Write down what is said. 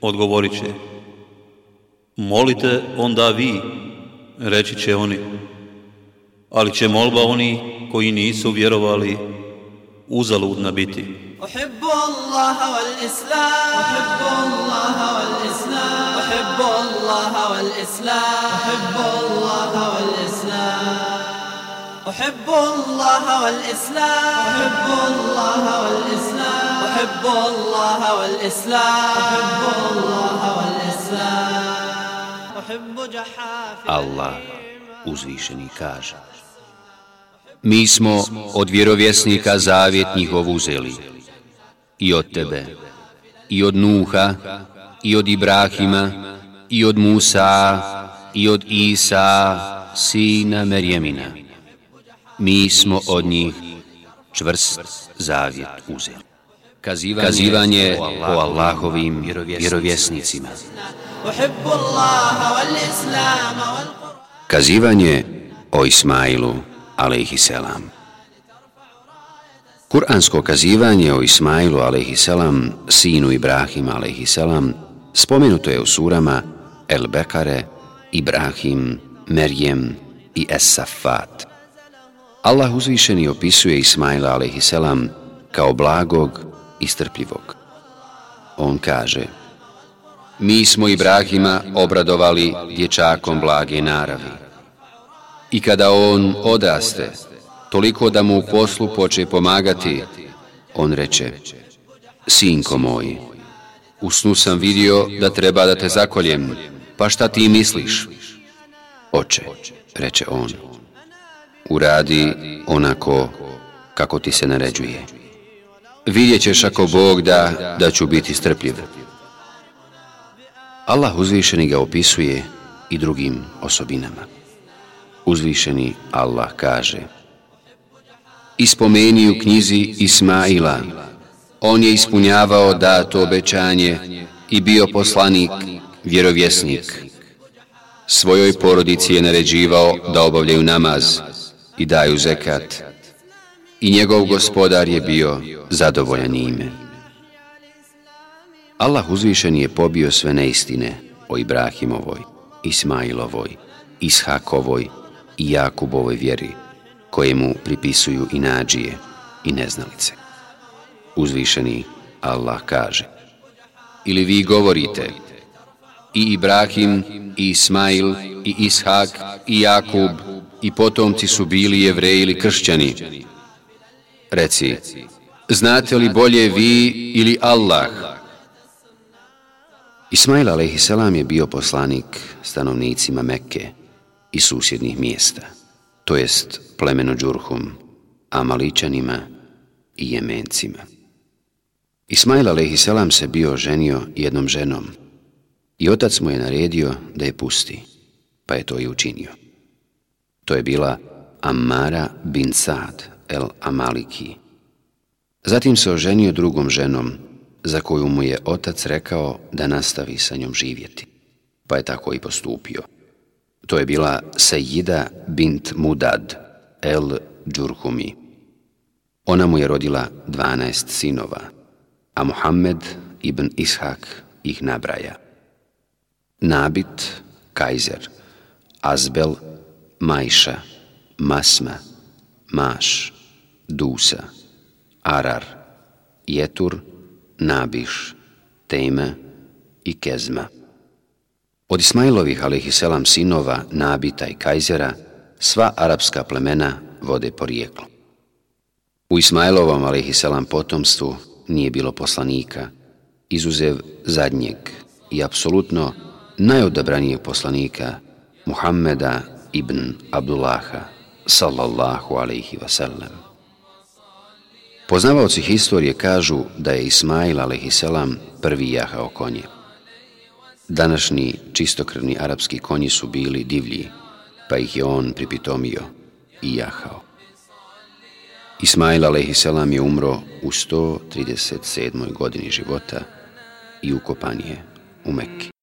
odgovorit će. Molite onda vi, reći će oni. Ali će molba oni koji nisu vjerovali uzaludna biti. أحب الله والإسلام أحب الله والإسلام أحب الله والإسلام أحب الله والإسلام أحب الله والإسلام أحب الله والإسلام أحب الله والإسلام أحب الله والإسلام أحب جحافل Allah uzvišeni kaže Mi smo od vjerovjesnika zavjet njihov uzeli i od tebe i od Nuha i od Ibrahima i od Musa i od Isa sina Merjemina Mi smo od njih čvrst zavjet uzeli kazivanje, kazivanje o, o Allahovim vjerovjesnicima. Kazivanje o Ismailu, alaihi selam. Kur'ansko kazivanje o Ismailu, alaihi selam, sinu Ibrahima, alaihi selam, spomenuto je u surama El Bekare, Ibrahim, Merjem i Esafat. Allah uzvišeni opisuje Ismaila, alaihi selam, kao blagog i strpljivog. On kaže, Mi smo Ibrahima obradovali dječakom blage naravi. I kada on odaste, toliko da mu u poslu poče pomagati, on reče, Sinko moj, u snu sam vidio da treba da te zakoljem, pa šta ti misliš? Oče, reče on, uradi onako kako ti se naređuje. Vidjet ćeš ako Bog da, da ću biti strpljiv. Allah uzvišeni ga opisuje i drugim osobinama. Uzvišeni Allah kaže Ispomeni u knjizi Ismaila, on je ispunjavao dato obećanje i bio poslanik, vjerovjesnik. Svojoj porodici je naređivao da obavljaju namaz i daju zekat. I njegov gospodar je bio zadovoljan ime. Allah uzvišen je pobio sve neistine o Ibrahimovoj, Ismailovoj, Ishakovoj i Jakubovoj vjeri, koje mu pripisuju i nađije i neznalice. Uzvišeni Allah kaže, ili vi govorite, i Ibrahim, i Ismail, i Ishak, i Jakub, i potomci su bili jevreji ili kršćani. Reci, znate li bolje vi ili Allah, Ismail a.s. je bio poslanik stanovnicima Mekke i susjednih mjesta, to jest plemeno Džurhum, Amaličanima i Jemencima. Ismail a.s. se bio ženio jednom ženom i otac mu je naredio da je pusti, pa je to i učinio. To je bila Ammara bin Sad el Amaliki. Zatim se oženio drugom ženom, za koju mu je otac rekao da nastavi sa njom živjeti. Pa je tako i postupio. To je bila Sejida bint Mudad el Džurhumi. Ona mu je rodila 12 sinova, a Muhammed ibn Ishak ih nabraja. Nabit, Kajzer, Azbel, Majša, Masma, Maš, Dusa, Arar, Jetur, Nabiš, Teme i Kezma. Od Ismailovih, alihiselam, sinova, Nabita i Kajzera, sva arapska plemena vode porijeklo. U Ismailovom, alihiselam, potomstvu nije bilo poslanika, izuzev zadnjeg i apsolutno najodabranijeg poslanika, Muhammeda ibn Abdullaha, sallallahu alaihi wasallam. Poznavaoci historije kažu da je Ismail a.s. prvi jahao konje. Današnji čistokrvni arapski konji su bili divlji, pa ih je on pripitomio i jahao. Ismail a.s. je umro u 137. godini života i ukopan je u Mekki.